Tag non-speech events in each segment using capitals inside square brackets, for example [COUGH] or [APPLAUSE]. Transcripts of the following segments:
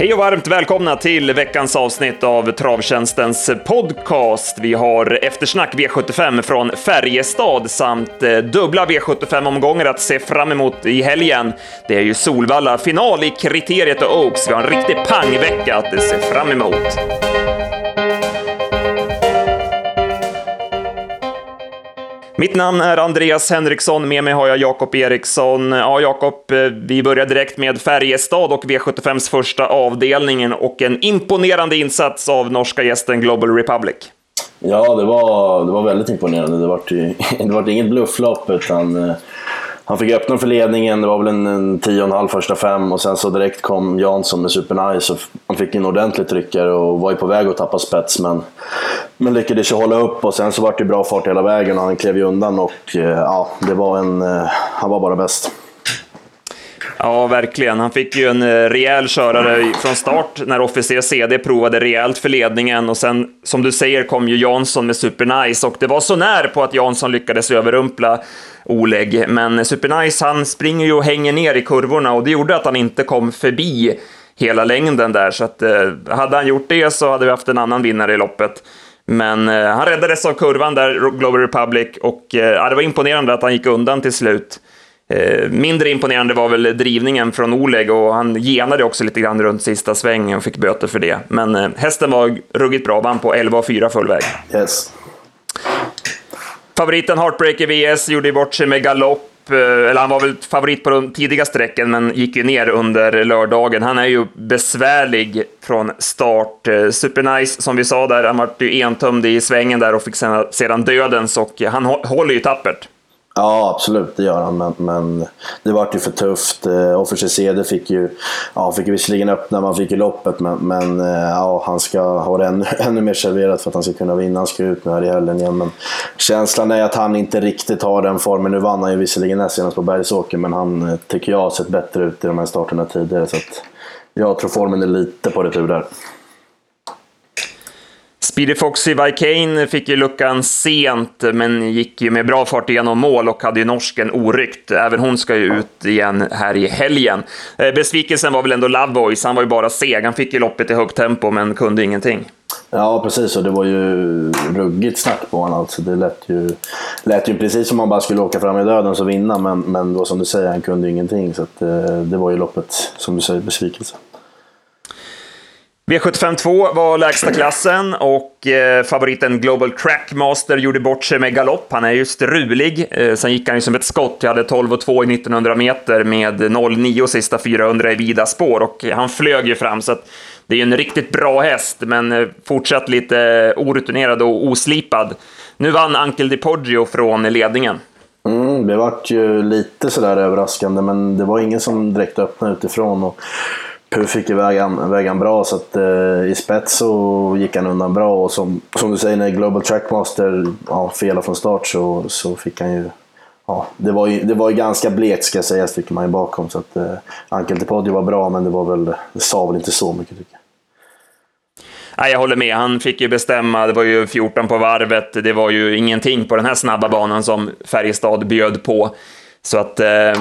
Hej och varmt välkomna till veckans avsnitt av Travtjänstens podcast. Vi har eftersnack V75 från Färjestad samt eh, dubbla V75-omgångar att se fram emot i helgen. Det är ju Solvalla final i kriteriet och Oaks. Vi har en riktig pangvecka att se fram emot. Mitt namn är Andreas Henriksson, med mig har jag Jakob Eriksson. Ja, Jakob, eh, vi börjar direkt med Färjestad och V75s första avdelningen och en imponerande insats av norska gästen Global Republic. Ja, det var, det var väldigt imponerande. Det var, [LAUGHS] det var inget blufflopp, utan eh, han fick öppna för ledningen, det var väl en, en tio och en halv första fem och sen så direkt kom Jansson med supernice och han fick en ordentlig tryckare och var ju på väg att tappa spets men, men lyckades ju hålla upp och sen så var det bra fart hela vägen och han klev ju undan och eh, ja, det var en, eh, han var bara bäst. Ja, verkligen. Han fick ju en eh, rejäl körare från start när Officer CD provade rejält för ledningen och sen, som du säger, kom ju Jansson med Supernice och det var så när på att Jansson lyckades överrumpla Oleg, men Supernice han springer ju och hänger ner i kurvorna och det gjorde att han inte kom förbi hela längden där, så att eh, hade han gjort det så hade vi haft en annan vinnare i loppet. Men eh, han räddades av kurvan där, Global Republic, och eh, det var imponerande att han gick undan till slut. Eh, mindre imponerande var väl drivningen från Oleg och han genade också lite grann runt sista svängen och fick böter för det. Men eh, hästen var ruggigt bra, vann på 11,4 full väg. Yes. Favoriten Heartbreaker VS gjorde bort sig med galopp. Eh, eller han var väl favorit på de tidiga sträcken, men gick ju ner under lördagen. Han är ju besvärlig från start. Supernice, som vi sa där, han var ju entömd i svängen där och fick sedan dödens och han håller ju tappert. Ja, absolut, det gör han. Men, men det vart ju för tufft. Eh, Officer CD fick ju, ja, fick ju visserligen öppna, man fick ju loppet, men, men eh, ja, han ska ha det ännu, [LAUGHS] ännu mer serverat för att han ska kunna vinna. Han ska ut nu här i helgen igen. Men känslan är att han inte riktigt har den formen. Nu vann han ju visserligen näst senast på Bergsåker, men han eh, tycker jag har sett bättre ut i de här starterna tidigare. Så att jag tror formen är lite på retur där. Speedy Foxy Vikane fick ju luckan sent, men gick ju med bra fart igenom mål och hade ju norsken oryckt. Även hon ska ju ut igen här i helgen. Eh, besvikelsen var väl ändå Loveboys, han var ju bara seg. Han fick ju loppet i högt tempo, men kunde ingenting. Ja, precis. Och det var ju ruggigt snack på honom. Alltså, det lät ju, lät ju precis som om han bara skulle åka fram i döden och vinna, men, men då, som du säger, han kunde ingenting. Så att, eh, det var ju loppet, som du säger, besvikelse. V75.2 var lägsta klassen och eh, favoriten Global Trackmaster gjorde bort sig med galopp. Han är ju strulig. Eh, sen gick han ju som ett skott. Jag hade 12 och 2 i 1900 meter med 0,9 sista 400 i vida spår och han flög ju fram. Så det är ju en riktigt bra häst, men eh, fortsatt lite orutinerad och oslipad. Nu vann Ankel Di Poggio från ledningen. Mm, det vart ju lite sådär överraskande, men det var ingen som direkt öppnade utifrån. Och Puh fick iväg han, väg han bra, så att, eh, i spets så gick han undan bra. Och som, som du säger, när Global Trackmaster ja, felade från start så, så fick han ju... Ja, det, var ju det var ju ganska blekt ska jag säga, tycker man ju bakom. Så att, eh, Ankel Tepodio var bra, men det, var väl, det sa väl inte så mycket tycker jag. Nej, jag håller med. Han fick ju bestämma. Det var ju 14 på varvet. Det var ju ingenting på den här snabba banan som Färjestad bjöd på. Så att, eh,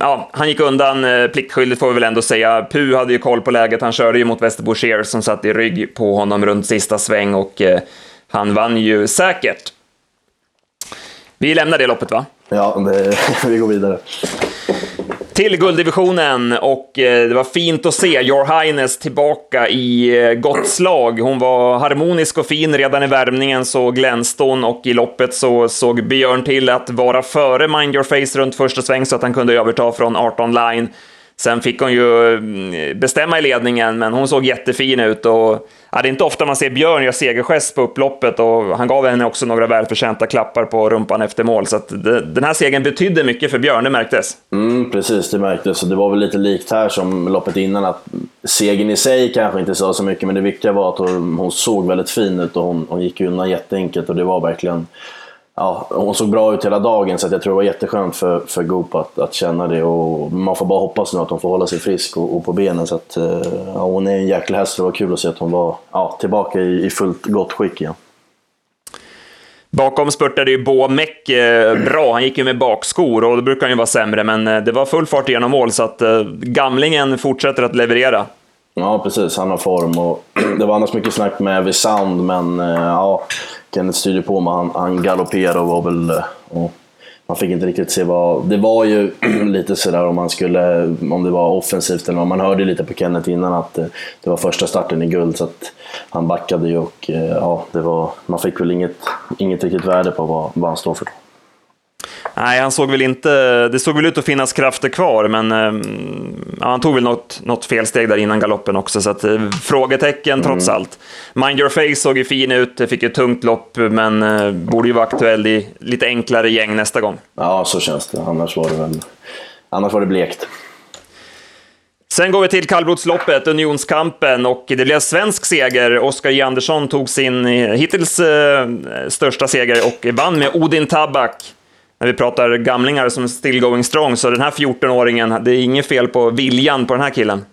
ja, han gick undan eh, pliktskyldigt får vi väl ändå säga. Pu hade ju koll på läget, han körde ju mot Västerbo Shears som satt i rygg på honom runt sista sväng och eh, han vann ju säkert. Vi lämnar det loppet va? Ja, det, [LAUGHS] vi går vidare till gulddivisionen och eh, det var fint att se Your Highness tillbaka i eh, gott slag. Hon var harmonisk och fin redan i värmningen så glänste hon och i loppet så såg Björn till att vara före Mind Your Face runt första sväng så att han kunde överta från 18 line. Sen fick hon ju mm, bestämma i ledningen, men hon såg jättefin ut och ja, det är inte ofta man ser Björn göra segergest på upploppet och han gav henne också några välförtjänta klappar på rumpan efter mål. Så att det, den här segern betydde mycket för Björn, det märktes. Mm, precis, det märktes. Och det var väl lite likt här som loppet innan, att segern i sig kanske inte sa så mycket, men det viktiga var att hon, hon såg väldigt fin ut och hon, hon gick undan jätteenkelt och det var verkligen ja, hon såg bra ut hela dagen så jag tror det var jätteskönt för, för Goop att, att känna det. Och man får bara hoppas nu att hon får hålla sig frisk och, och på benen. Så att, eh, ja, hon är en jäkla häst det var kul att se att hon var ja, tillbaka i, i fullt gott skick igen. Bakom spurtade ju Bo eh, bra. Han gick ju med bakskor och då brukar han ju vara sämre, men eh, det var full fart igenom mål, så att gamlingen fortsätter att leverera. Ja, precis. Han har form och [CLEARS THROAT] det var annars mycket snack med Heavy Sound, men eh, ja, Kenneth styrde på med han, han galopperade och var väl... Eh, och man fick inte riktigt se vad... Det var ju [CLEARS THROAT] lite sådär om man skulle... Om det var offensivt eller vad. Man hörde lite på Kenneth innan att det, det var första starten i guld, så att han backade ju och ja, det var... Man fick väl inget, inget riktigt värde på vad, vad han står för. Nej, han såg väl inte... Det såg väl ut att finnas krafter kvar, men eh, ja, han tog väl något, något felsteg där innan galoppen också, så att, eh, frågetecken trots mm. allt. Mind your face såg ju fin ut, fick ett tungt lopp, men eh, borde ju vara aktuell i lite enklare gäng nästa gång. Ja, så känns det. Annars var det väl... Annars var det blekt. Sen går vi till kallblodsloppet, Unionskampen, och det blev svensk seger. Oskar J. Andersson tog sin hittills eh, största seger och vann med Odin Tabak när vi pratar gamlingar som still going strong, så den här 14-åringen, det är inget fel på viljan på den här killen.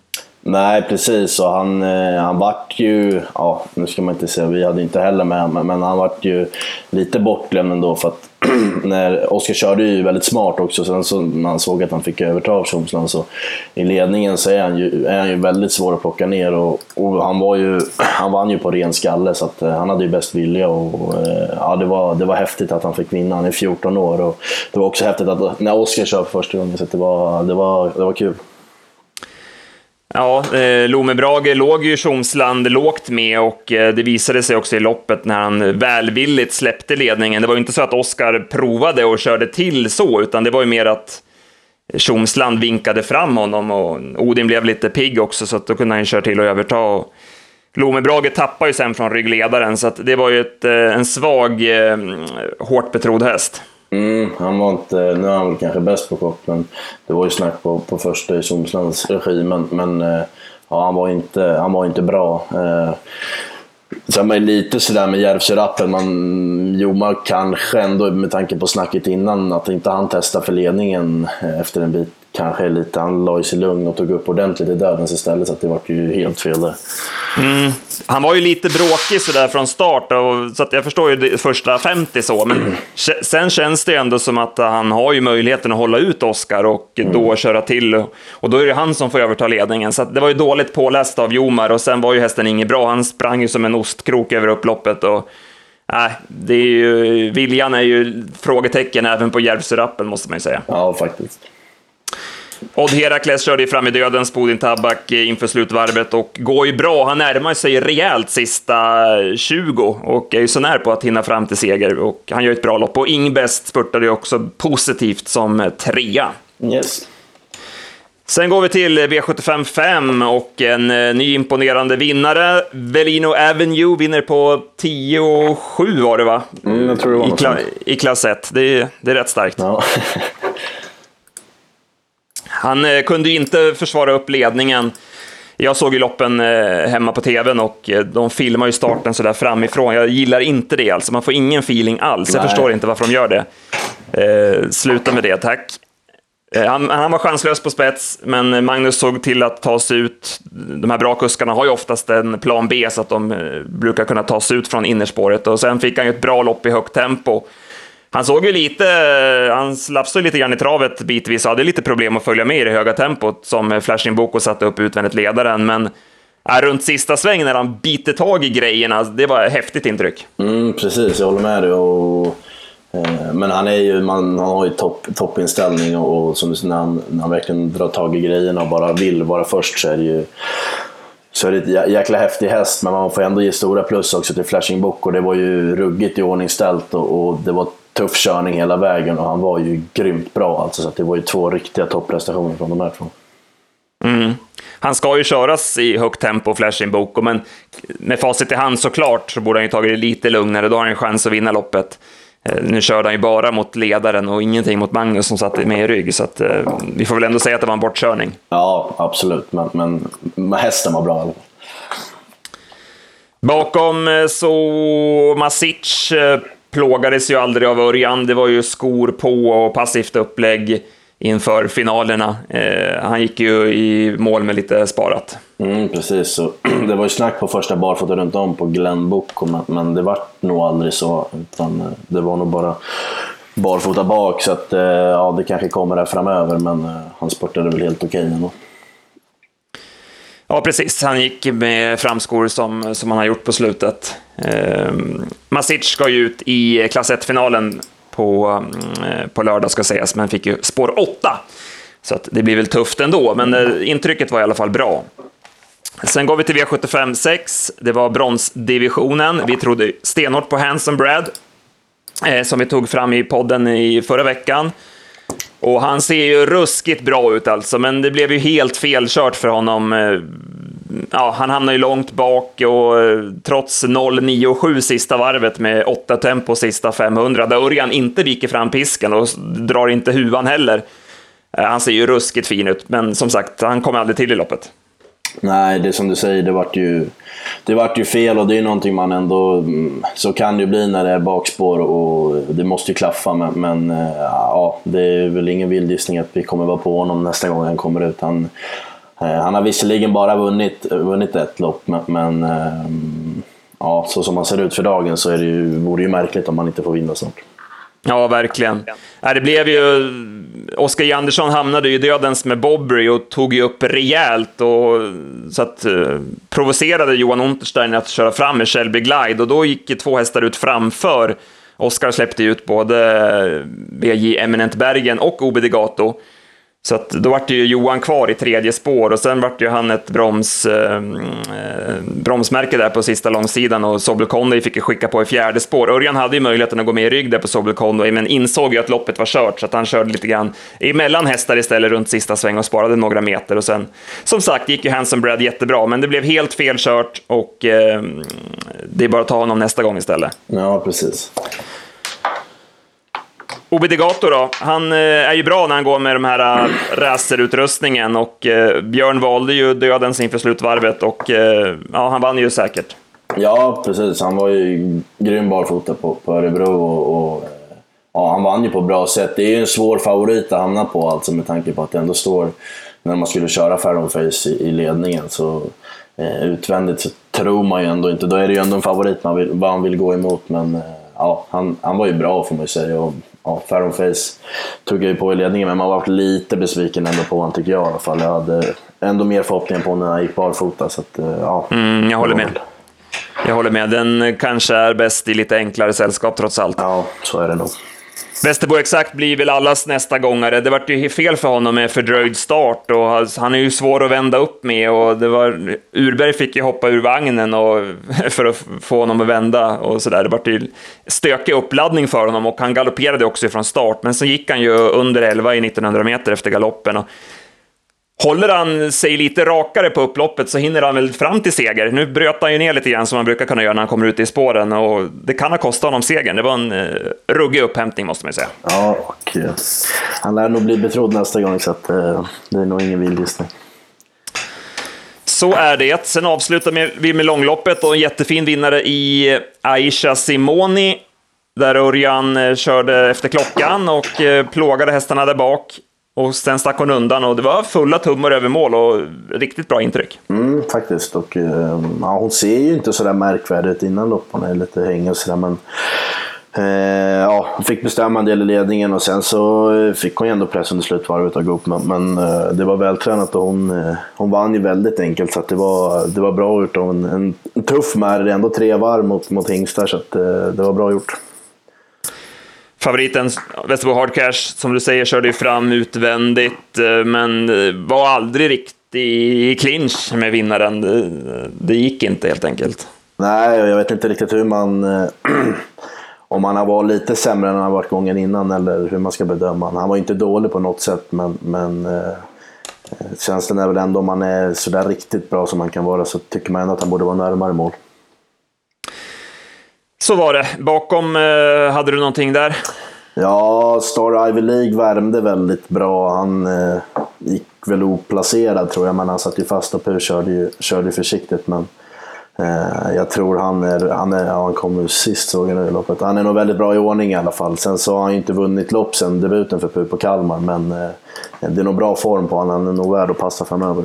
Nej, precis. Och han, eh, han vart ju, ja, nu ska man inte säga, vi hade inte heller med honom, men han vart ju lite bortglömd ändå för att [CLEARS THROAT] när Oskar körde ju väldigt smart också, sen så när han såg att han fick överta av Tjomsland så i ledningen så är han ju, är han ju väldigt svår att plocka ner och, och han, var ju, [CLEARS THROAT] han vann ju på ren skalle så att, eh, han hade ju bäst vilja och eh, ja, det, var, det var häftigt att han fick vinna. Han är 14 år och det var också häftigt att när Oskar kör för första gången så det var, det var, det var kul. Ja, eh, Lome Brage låg ju Tjomsland lågt med och eh, det visade sig också i loppet när han välvilligt släppte ledningen. Det var ju inte så att Oskar provade och körde till så, utan det var ju mer att Tjomsland vinkade fram honom och Odin blev lite pigg också, så att då kunde han ju köra till och överta. Och Lome Brage tappade ju sen från ryggledaren, så att det var ju ett, eh, en svag, eh, hårt betrodd häst. Mm, han var inte, nu är han väl kanske bäst på kort, men det var ju snack på, på första i Somslands regi. Men, men eh, ja, han, var inte, han var inte bra. Eh, Sen var det lite sådär med Järvsörappen, man, Joma kanske ändå med tanke på snacket innan att inte han testar för ledningen eh, efter en bit kanske lite, han la sig lugn och tog upp ordentligt i dödens istället så att det var ju helt fel där. Mm. Han var ju lite bråkig sådär från start, och, så att jag förstår ju det första 50 så, men mm. sen känns det ändå som att han har ju möjligheten att hålla ut Oscar och mm. då köra till, och då är det han som får överta ledningen. Så det var ju dåligt påläst av Jomar och sen var ju hästen inget bra, han sprang ju som en ostkrok över upploppet. Och, Nej, det är ju, viljan är ju frågetecken även på Järvsörappen måste man ju säga. Ja, faktiskt. Odd Herakles körde ju fram i döden, Spodin Tabak inför slutvarvet och går ju bra. Han närmar sig rejält sista 20 och är ju så när på att hinna fram till seger och han gör ett bra lopp. Och Ingbest spurtade ju också positivt som trea. Yes. Sen går vi till V75 5 och en eh, ny imponerande vinnare. Velino Avenue vinner på 10,7 var det va? Mm, jag tror det var I, kla I klass 1. Det är, det är rätt starkt. Ja. [LAUGHS] Han eh, kunde inte försvara upp ledningen. Jag såg ju loppen eh, hemma på tvn och eh, de filmar ju starten sådär framifrån. Jag gillar inte det alltså, man får ingen feeling alls. Jag förstår inte varför de gör det. Eh, sluta med det, tack. Han, han, var chanslös på spets, men Magnus såg till att ta sig ut. De här bra kuskarna har ju oftast en plan B, så att de brukar kunna ta sig ut från innerspåret. Och sen fick han ju ett bra lopp i högt tempo. Han såg ju lite, han slafsade lite grann i travet bitvis och hade lite problem att följa med i det höga tempot som Flashing Boko satte upp utvändigt ledaren, men äh, runt sista sväng när han biter tag i grejerna, alltså, det var ett häftigt intryck. Mm, precis, jag håller med dig. Och, eh, men han, är ju, man, han har ju topp, toppinställning och, och som du säger, när han, när han verkligen drar tag i grejerna och bara vill vara först så är det ju så är det ett jäkla häftig häst, men man får ändå ge stora plus också till Flashing Book och det var ju ruggigt i ordningställt och, och det var tuff körning hela vägen och han var ju grymt bra. Alltså, så det var ju två riktiga topprestationer från de här två. Mm. Han ska ju köras i högt tempo, Flashing Boko, men med facit i hand såklart så borde han ju tagit det lite lugnare. Då har han en chans att vinna loppet. Eh, nu körde han ju bara mot ledaren och ingenting mot Magnus som satt med i rygg, så att, eh, vi får väl ändå säga att det var en bortkörning. Ja, absolut, men, men hästen var bra. Bakom eh, så Masic plågades ju aldrig av Örjan. Det var ju skor på och passivt upplägg. inför finalerna. Eh, han gick ju i mål med lite sparat. Mm, precis, så [CLEARS THROAT] det var ju snack på första barfota runt om på Glenn Book, men det var nog aldrig så. Utan eh, det var nog bara barfota bak, så att, eh, ja, det kanske kommer där framöver, men eh, han spurtade väl helt okej ändå. Ja, precis. Han gick med framskor som, som han har gjort på slutet. Eh, Masic ska ju ut i klass 1-finalen på, eh, på lördag, ska sägas, men fick ju spår 8. Så att det blir väl tufft ändå, men eh, intrycket var i alla fall bra. Sen går vi till V75 6. Det var bronsdivisionen. Vi trodde stenhårt på Hanson Brad, eh, som vi tog fram i podden i förra veckan. Och han ser ju ruskigt bra ut alltså, men det blev ju helt felkört för honom. Eh, ja, han hamnar ju långt bak och eh, trots 0,97 sista varvet med 8 tempo sista 500, där Örjan inte viker fram pisken och drar inte huvan heller. Eh, han ser ju ruskigt fin ut, men som sagt, han kommer aldrig till i loppet. Nej, det är som du säger, det vart ju, det vart ju fel och det är någonting man ändå... Så kan det ju bli när det är bakspår och det måste ju klaffa. Men, men eh, ja, det är väl ingen vild gissning att vi kommer vara på honom nästa gång han kommer ut. Han, eh, han har visserligen bara vunnit, vunnit ett lopp, men, men eh, ja, så som han ser ut för dagen så är det ju, vore det ju märkligt om han inte får vinna snart. Ja, verkligen. Det blev ju... Oskar J. Andersson hamnade ju dödens med Bobbery och tog ju upp rejält och så att eh, provocerade Johan Unterstein att köra fram med Shelby Glide och då gick två hästar ut framför. Oskar släppte ut både BJ Eminent Bergen och Obedigato. Så att då vart ju Johan kvar i tredje spår och sen vart ju han ett broms, ehm, eh, bromsmärke där på sista långsidan och Sobel Conway fick ju skicka på i fjärde spår. Örjan hade ju möjligheten att gå med i rygg där på Sobel Conway, men insåg ju att loppet var kört så att han körde lite grann emellan hästar istället runt sista sväng och sparade några meter och sen som sagt gick ju Hanson Brad jättebra, men det blev helt fel kört och eh, det är bara att ta honom nästa gång istället. Ja, precis. Obedigato då, han eh, är ju bra när han går med de här eh, racerutrustningen och eh, Björn valde ju dödens inför slutvarvet och eh, ja, han vann ju säkert. Ja, precis. Han var ju grym barfota på, på Örebro och, och eh, ja, han vann ju på ett bra sätt. Det är ju en svår favorit att hamna på alltså med tanke på att det ändå står, när man skulle köra Faron Face i, i ledningen, så eh, utvändigt så tror man ju ändå inte, då är det ju ändå en favorit man vill, man vill gå emot men eh, ja, han, han var ju bra får man ju säga. Och, ja, Faron Face tog jag ju på i ledningen, men man var lite besviken ändå på honom tycker jag i alla fall. Jag hade ändå mer förhoppningar på honom när han gick barfota. Så att, eh, ja, mm, jag håller med. Jag håller med. Den kanske är bäst i lite enklare sällskap trots allt. Ja, så är det nog. Västerbo Exakt blir väl allas nästa gångare. Det vart ju fel för honom med fördröjd start och han är ju svår att vända upp med och det var... Urberg fick ju hoppa ur vagnen och, [LAUGHS] för att få honom att vända och sådär. Det vart ju stökig uppladdning för honom och han galopperade också från start, men så gick han ju under 11 i 1900 meter efter galoppen. Och Håller han sig lite rakare på upploppet så hinner han väl fram till seger. Nu bröt han ju ner lite grann som han brukar kunna göra när han kommer ut i spåren och det kan ha kostat honom segern. Det var en uh, ruggig upphämtning måste man ju säga. Ja, och uh, han lär nog bli betrodd nästa gång så att, uh, det är nog ingen vild gissning. Så är det. Sen avslutar vi med långloppet och en jättefin vinnare i Aisha Simoni där Örjan körde efter klockan och plågade hästarna där bak. Och sen stack hon undan och det var fulla tummar över mål och riktigt bra intryck. Mm, faktiskt. Och, eh, ja, hon ser ju inte sådär märkvärdig ut innan lopp. Hon är lite hängig och sådär. Men, eh, ja, hon fick bestämma en del i ledningen och sen så eh, fick hon ju ändå press under slutvarvet av Goop. Men, men eh, det var vältränat och hon, eh, hon vann ju väldigt enkelt. Så det, var, det var bra gjort. Och en, en, tuff märr, ändå tre varv mot, mot hingstar. Så att, eh, det var bra gjort. Favoriten Västerbo Hardcash, som du säger, körde ju fram utvändigt, eh, men eh, var aldrig riktigt i clinch med vinnaren. Det, gick inte helt enkelt. Nej, jag vet inte riktigt hur man... Eh, [CLEARS THROAT] om han har varit lite sämre än han har varit gången innan eller hur man ska bedöma honom. Han var inte dålig på något sätt, men, men känslan är väl ändå om han är sådär riktigt bra som han kan vara så tycker man ändå att han borde vara närmare mål. Så var det. Bakom, eh, hade du någonting där? Ja, Star Ivy League värmde väldigt bra. Han eh, gick väl oplacerad tror jag, men han satt ju fast och körde, ju, körde försiktigt. Men Eh, jag tror han är, han är, ja, han kom sist såg jag nu i loppet. Han är nog väldigt bra i ordning i alla fall. Sen så har han ju inte vunnit lopp sen debuten för Pupo Kalmar, men eh, det är nog bra form på honom. Han är nog värd att passa framöver.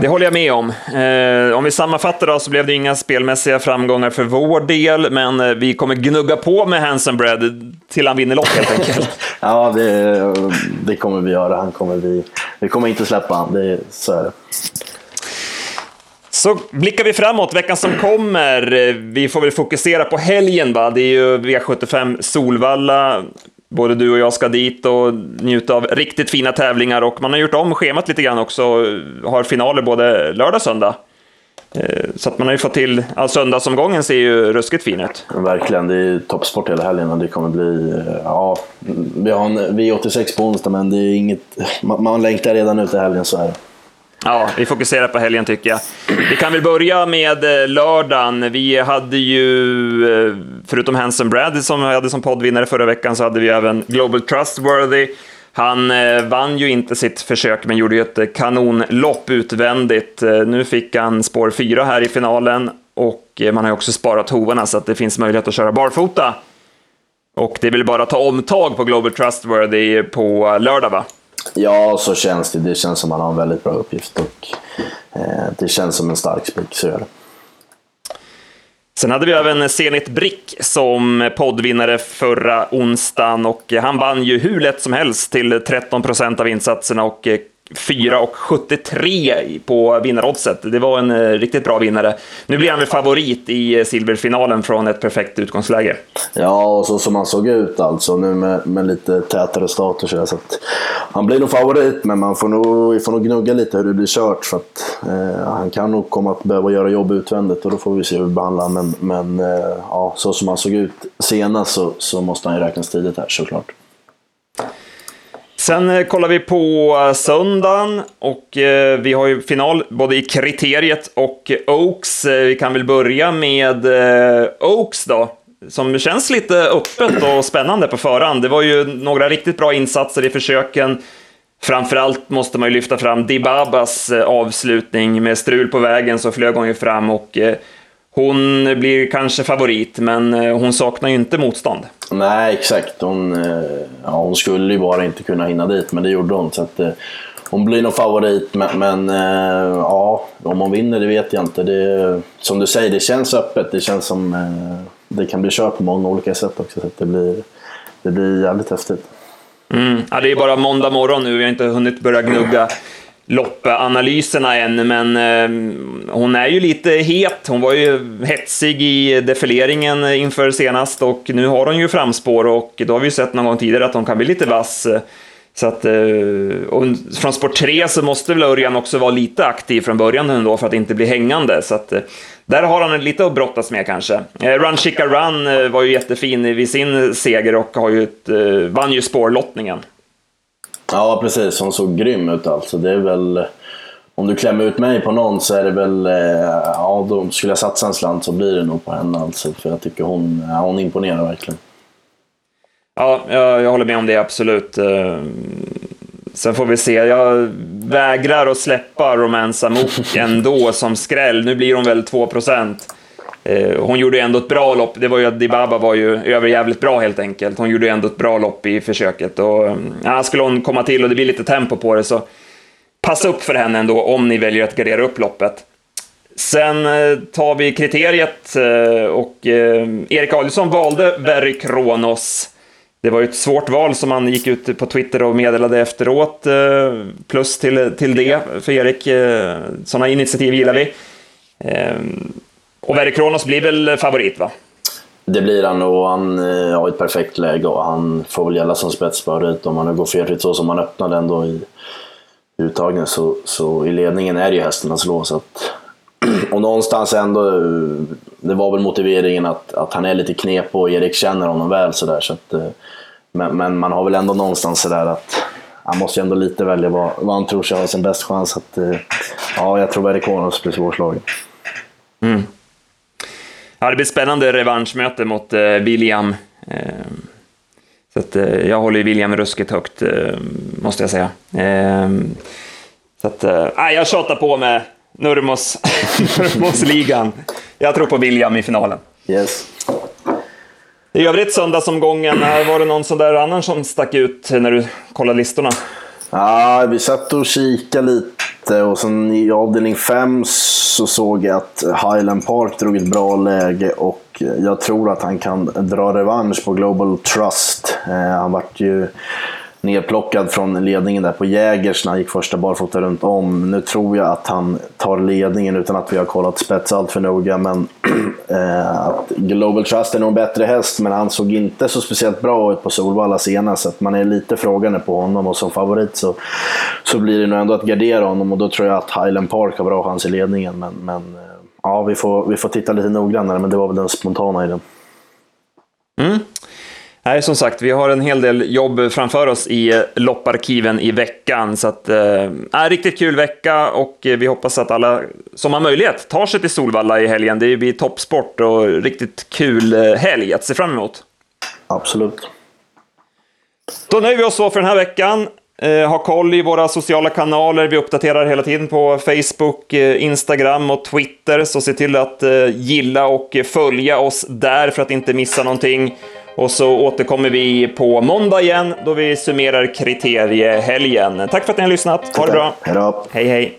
Det håller jag med om. Eh, om vi sammanfattar då så blev det inga spelmässiga framgångar för vår del, men eh, vi kommer gnugga på med Hanson Bread till han vinner lopp helt enkelt. [LAUGHS] ja, det, det, kommer vi göra. Han kommer vi, vi kommer inte släppa honom, så är det. Så blickar vi framåt, veckan som kommer. Eh, vi får väl fokusera på helgen, va? Det är ju V75 Solvalla. Både du och jag ska dit och njuta av riktigt fina tävlingar och man har gjort om schemat lite grann också. Har finaler både lördag och söndag. Eh, så att man har ju fått till, ja, söndagsomgången ser ju ruskigt fin ut. Verkligen, det är toppsport hela helgen och det kommer bli, eh, ja, vi har en V86 på onsdag men det är inget, man, man längtar redan ut i helgen så här. Ja, vi fokuserar på helgen tycker jag. Vi kan väl börja med eh, lördagen. Vi hade ju, eh, förutom Hanson Brad som vi hade som poddvinnare förra veckan, så hade vi även Global Trustworthy. Han eh, vann ju inte sitt försök, men gjorde ju ett kanonlopp utvändigt. Nu fick han spår 4 här i finalen och man har ju också sparat hovarna så att det finns möjlighet att köra barfota. Och det är väl bara att ta omtag på Global Trustworthy på lördag, va? Ja, så känns det. Det känns som att han har en väldigt bra uppgift och eh, det känns som en stark spik, så gör det. Sen hade vi även Zenit Brick som poddvinnare förra onsdagen och han vann ju hur lätt som helst till 13 procent av insatserna och eh, 4,73 på vinnaroddset. Det var en eh, riktigt bra vinnare. Nu blir han väl favorit i eh, silverfinalen från ett perfekt utgångsläge. Ja, och så som han såg ut alltså nu med, med lite tätare status. så, så Han blir nog favorit, men man får nog, vi får nog gnugga lite hur det blir kört. För att, eh, han kan nog komma att behöva göra jobb utvändigt och då får vi se hur vi behandlar Men, men eh, ja, så som han såg ut senast så, så måste han ju räknas tidigt här såklart. Sen eh, kollar vi på eh, söndagen och eh, vi har ju final både i kriteriet och Oaks. Vi kan väl börja med Oaks då, som känns lite öppet och spännande på förhand. Det var ju några riktigt bra insatser i försöken. Framförallt måste man ju lyfta fram Dibabas avslutning med strul på vägen så flög hon ju fram och hon blir kanske favorit, men hon saknar ju inte motstånd. Nej, exakt. Hon, eh, ja, hon skulle ju bara inte kunna hinna dit, men det gjorde hon. Så att, eh, hon blir nog favorit, men, men eh, ja, om hon vinner det vet jag inte. Det, som du säger, det känns öppet. Det känns som det kan bli kört på många olika sätt också. Så det, blir, det blir jävligt häftigt. Mm. Ja, det är bara måndag morgon nu, vi har inte hunnit börja gnugga loppanalyserna än, men eh, hon är ju lite het. Hon var ju hetsig i defileringen inför senast och nu har hon ju framspår och då har vi ju sett någon gång tidigare att hon kan bli lite vass. Så att, eh, och från sport 3 så måste väl Örjan också vara lite aktiv från början ändå för att inte bli hängande. Så att, eh, där har han lite att brottas med kanske. Eh, Run Chica Run eh, var ju jättefin vid sin seger och har ju ett, eh, vann ju spårlottningen. Ja, precis. Hon såg grym ut alltså. Det är väl... Om du klämmer ut mig på någon så är det väl... Eh, ja, då skulle jag satsa en slant så blir det nog på henne alltså. För jag tycker hon, ja, hon imponerar verkligen. Ja, jag, jag håller med om det absolut. Eh, sen får vi se. Jag vägrar att släppa Romansa Mook ändå som skräll. Nu blir hon väl 2 procent. Eh, hon gjorde ändå ett bra lopp. Det var ju att Dibaba var ju överjävligt bra helt enkelt. Hon gjorde ändå ett bra lopp i försöket och mm, ja, skulle hon komma till och det blir lite tempo på det så passa upp för henne ändå om ni väljer att gardera upp loppet. Sen eh, tar vi kriteriet eh, och eh, Erik Adielsson valde Berry Kronos. Det var ju ett svårt val som han gick ut på Twitter och meddelade efteråt. Plus till, till det för Erik. Sådana initiativ gillar vi. Ehm, och Verre Kronos blir väl favorit va? Det blir han och han eh, har ett perfekt läge och han får väl gälla som spetsfavorit om han nu går felfritt så som han öppnade ändå i uttagningen. Så, så i ledningen är det ju hästen att slå. Så att, [CLEARS THROAT] och någonstans ändå, det var väl motiveringen att, att han är lite knep och Erik känner honom väl sådär. Så att, eh, men, men, man har väl ändå någonstans sådär att han måste ju ändå lite välja vad, vad han tror sig ha sin bäst chans. Att, eh, ja, jag tror Verre Kronos blir svårslagen. Mm. Ja, det blir spännande revanschmöte mot eh, William. Eh, så att, eh, jag håller William ruskigt högt, måste jag säga. Så att, äh, jag tjatar på med Nurmos, [LAUGHS] Nurmos-ligan. Jag tror på William i finalen. Yes. I övrigt söndagsomgången, var det någon sån där annan som stack ut när du kollade listorna? Ja, vi satt och kikade lite och sen i avdelning 5 så såg jag att Highland Park drog ett bra läge och jag tror att han kan dra revansch på Global Trust. Eh, han vart ju nerplockad från ledningen där på Jägers när han gick första barfota runt om. Nu tror jag att han tar ledningen utan att vi har kollat spets allt för noga. Men [CLEARS THROAT] eh, att Global Trust är nog en bättre häst, men han såg inte så speciellt bra ut på Solvalla senast. Så att man är lite frågande på honom och som favorit så, så blir det nog ändå att gardera honom och då tror jag att Highland Park har bra chans i ledningen. Men, men eh, ja, vi får, vi får titta lite noggrannare, men det var väl den spontana idén. Mm. Nej, som sagt, vi har en hel del jobb framför oss i lopparkiven i veckan. Så att, eh, riktigt kul vecka och vi hoppas att alla som har möjlighet tar sig till Solvalla i helgen. Det blir toppsport och riktigt kul eh, helg att se fram emot. Absolut. Då nöjer vi oss så för den här veckan. Eh, ha koll i våra sociala kanaler. Vi uppdaterar hela tiden på Facebook, eh, Instagram och Twitter. Så se till att eh, gilla och följa oss där för att inte missa någonting. Och så återkommer vi på måndag igen då vi summerar kriteriehelgen. Tack för att ni har lyssnat. Ha det bra. Hej då. Hej, hej.